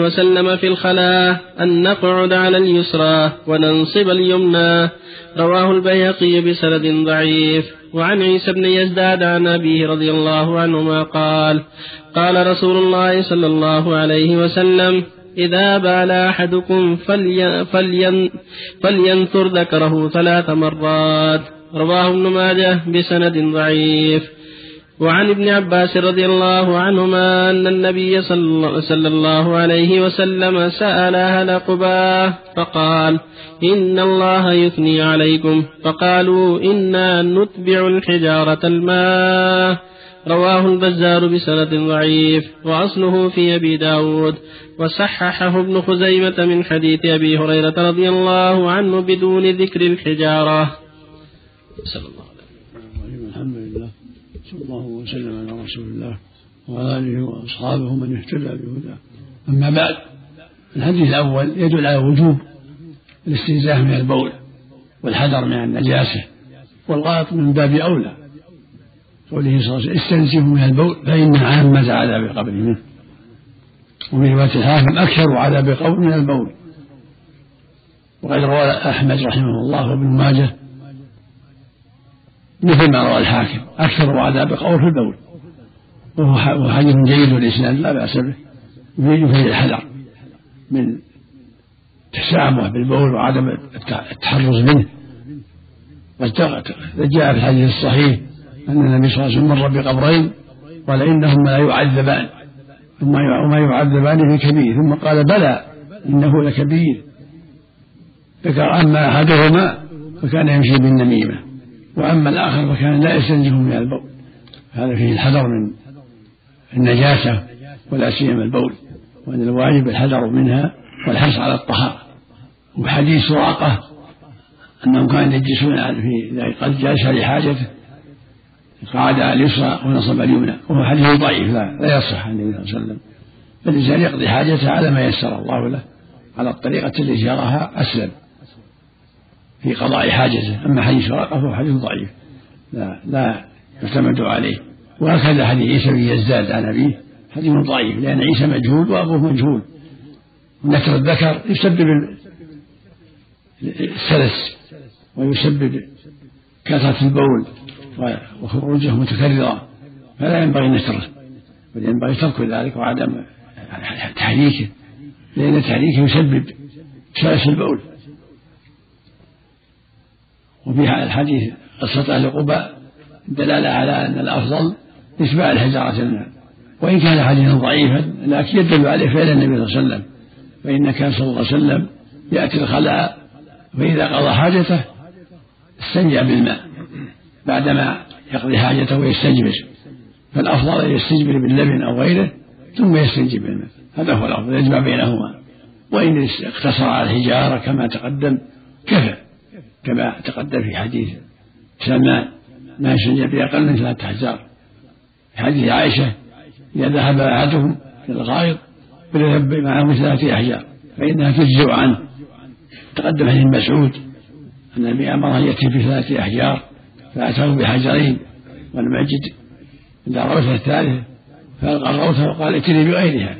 وسلم في الخلاء أن نقعد على اليسرى وننصب اليمنى. رواه البيهقي بسند ضعيف. وعن عيسى بن يزداد عن أبيه رضي الله عنهما قال قال رسول الله صلى الله عليه وسلم إذا بال أحدكم فلي فلين فلينثر ذكره ثلاث مرات. رواه ابن ماجه بسند ضعيف. وعن ابن عباس رضي الله عنهما أن النبي صلى الله عليه وسلم سأل أهل قباه فقال إن الله يثني عليكم. فقالوا إنا نتبع الحجارة الماء. رواه البزار بسند ضعيف وأصله في أبي داود. وصححه ابن خزيمة من حديث أبي هريرة رضي الله عنه بدون ذكر الحجارة. صلى الله صلى الله وسلم على رسول الله وعلى آله وأصحابه من اهتدى بهداه. أما بعد الحديث الأول يدل على وجوب الاستنزاه من البول والحذر من النجاسة والغائط من باب أولى. قوله صلى الله عليه وسلم استنزهوا من البول فإن عامة عذاب القبر منه وفي رواية الحاكم أكثر عذاب القبر من البول. وقد روى أحمد رحمه الله وابن ماجه مثل ما روى الحاكم أكثر عذاب القبر في البول وهو حديث جيد الإسناد لا بأس به. يفيد فيه الحذر من التسامح بالبول وعدم التحرز منه. جاء في الحديث الصحيح أن النبي صلى الله عليه وسلم مر بقبرين قال إنهما لا يعذبان وما يعذبان في كبير ثم قال بلى إنه لكبير. ذكر أما أحدهما فكان يمشي بالنميمة. وأما الآخر فكان لا يستنزه من البول. هذا فيه الحذر من النجاسة ولا سيما البول وأن الواجب الحذر منها والحرص على الطهارة. وحديث سراقة أنهم كانوا يجلسون في إذا قد جلس لحاجته قعد على اليسرى ونصب اليمنى. وهو حديث ضعيف لا, لا يصح عن النبي صلى الله عليه وسلم. فالإنسان يقضي حاجته على ما يسر الله له على الطريقة التي يراها أسلم. في قضاء حاجته أما حديث ورقة فهو حديث ضعيف. لا لا يعتمد عليه. وهكذا حديث عيسى بن يزداد عن أبيه حديث ضعيف لأن عيسى مجهول وأبوه مجهول. نكر الذكر يسبب السلس ويسبب كثرة البول وخروجه متكررة. فلا ينبغي نشره بل ينبغي ترك ذلك وعدم تحريكه لأن تحريكه يسبب سلس البول. وفي الحديث قصة أهل قباء دلالة على أن الأفضل إتباع الحجارة الماء وإن كان حديثا ضعيفا لكن يدل عليه فعل النبي صلى الله عليه وسلم. فإن كان صلى الله عليه وسلم يأتي الخلاء فإذا قضى حاجته استنجى بالماء. بعدما يقضي حاجته ويستجمر فالأفضل أن يستجمر باللبن أو غيره ثم يستنجي بالماء. هذا هو الأفضل يجمع بينهما. وإن اقتصر على الحجارة كما تقدم كفى. كما تقدم في حديث سلمان ما يستنجى بأقل من ثلاثة أحجار حديث عائشة إذا ذهب أحدهم إلى الغائط فليذهب معه ثلاثة أحجار فإنها تجزع عنه. تقدم حديث مسعود أن النبي أمره أن يأتي بثلاثة أحجار فأتاه بحجرين يجد إلا الروثة الثالثة فألقى الروثة وقال ائتني بغيرها.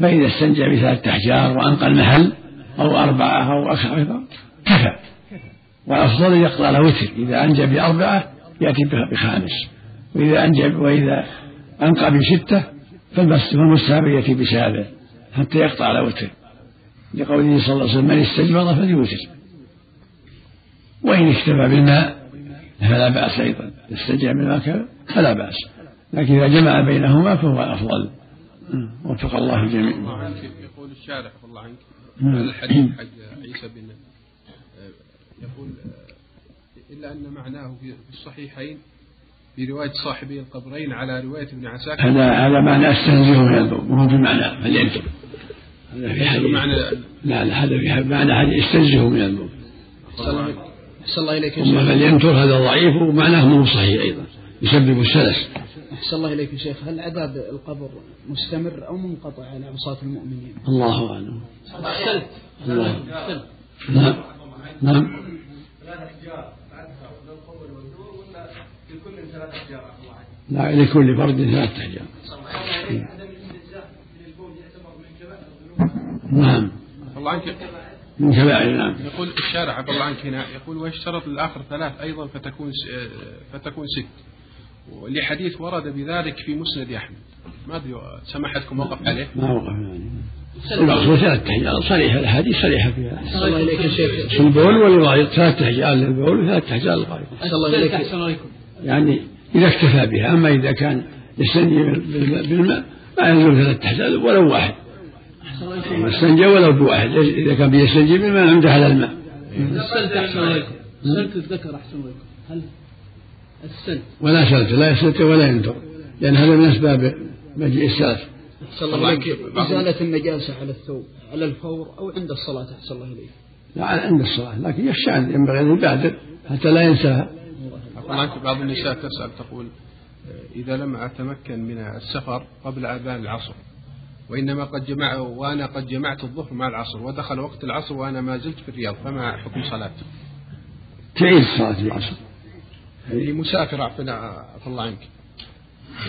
فإذا استنجى بثلاثة أحجار وأنقى المحل أو أربعة أو أكثر كفى. والأفضل يقضى على وتر. إذا أنجى بأربعة يأتي بخامس. وإذا أنجى وإذا أنقى بستة فالمستحب يأتي بسابع حتى يقطع على وتر. لقوله صلى الله عليه وسلم من استجمر فليوتر. وإن اكتفى بالماء فلا بأس أيضا. استجمع بالماء فلا بأس. لكن إذا جمع بينهما فهو الأفضل وفق الله الجميع. يقول الشارح الله عنك. الحديث حق عيسى بن يقول إلا أن معناه في الصحيحين في رواية صاحبي القبرين على رواية ابن عساكر. هذا هذا معنى أستنزه من البول وهو في معنى فليكتب هذا في حديث. معنى لا لا هذا في معنى حديث أستنزه من البول أحسن الله إليك أما فلينكر هذا ضعيف ومعناه مو صحيح أيضا يسبب السلس. أحسن الله إليك يا شيخ. هل عذاب القبر مستمر أو منقطع على عصاة المؤمنين؟ الله أعلم. أحسنت الله. نعم. نعم لا لكل فرد ثلاثة أحجار نعم. الله عنك. من كبائر نعم. يقول الشارع عفى الله عنك هنا يقول ويشترط للآخر ثلاث أيضا فتكون آه، فتكون ست. ولحديث ورد بذلك في مسند أحمد. ما أدري سمحتكم وقف عليه؟ ما وقف يعني المقصود ثلاث تحجار صريحة الأحاديث صريحة فيها. أحسن الله إليك يا شيخ. في البول والغائط ثلاث تحجار للبول وثلاث تحجار للغائط أحسن الله إليك. أحسن الله إليكم يعني إذا اكتفى بها أما إذا كان يستنجي بالماء ما ينزل ثلاث تحجار ولو واحد. أحسن الله إليكم استنجى ولو بواحد إذا كان بيستنجي بالماء عنده على الماء. السلت أحسن الله إليكم السلت الذكر أحسن الله إليكم هل السلت؟ ولا سلت لا يسلت ولا ينثر لأن هذا من أسباب مجيء السلف. أحسن الله إليك إزالة النجاسة على الثوب على الفور أو عند الصلاة أحسن الله إليك. لا عند الصلاة لكن يخشى أن ينبغي أن يبادر حتى لا ينساها بعض النساء تسأل تقول إذا لم أتمكن من السفر قبل أذان العصر وإنما قد جمع وأنا قد جمعت الظهر مع العصر ودخل وقت العصر وأنا ما زلت في الرياض فما حكم صلاتي؟ تعيد صلاة العصر. هي مسافرة عفى الله عنك.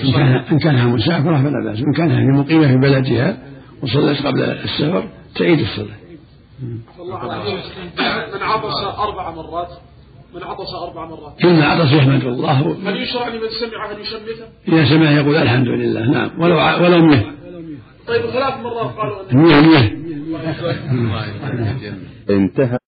إن كان إن كانها مسافرة فلا بأس. إن كانها مقيمة في بلدها وصلت قبل السفر تعيد الصلاة من عطس أربع مرات. من عطس أربع مرات. كل عطس يحمد الله. هل يشرع لمن سمع أن يشمته؟ إذا سمع يقول الحمد لله. نعم. ولو ع- ولو ميه طيب ثلاث مرات قالوا يجزاك الجنة انتهى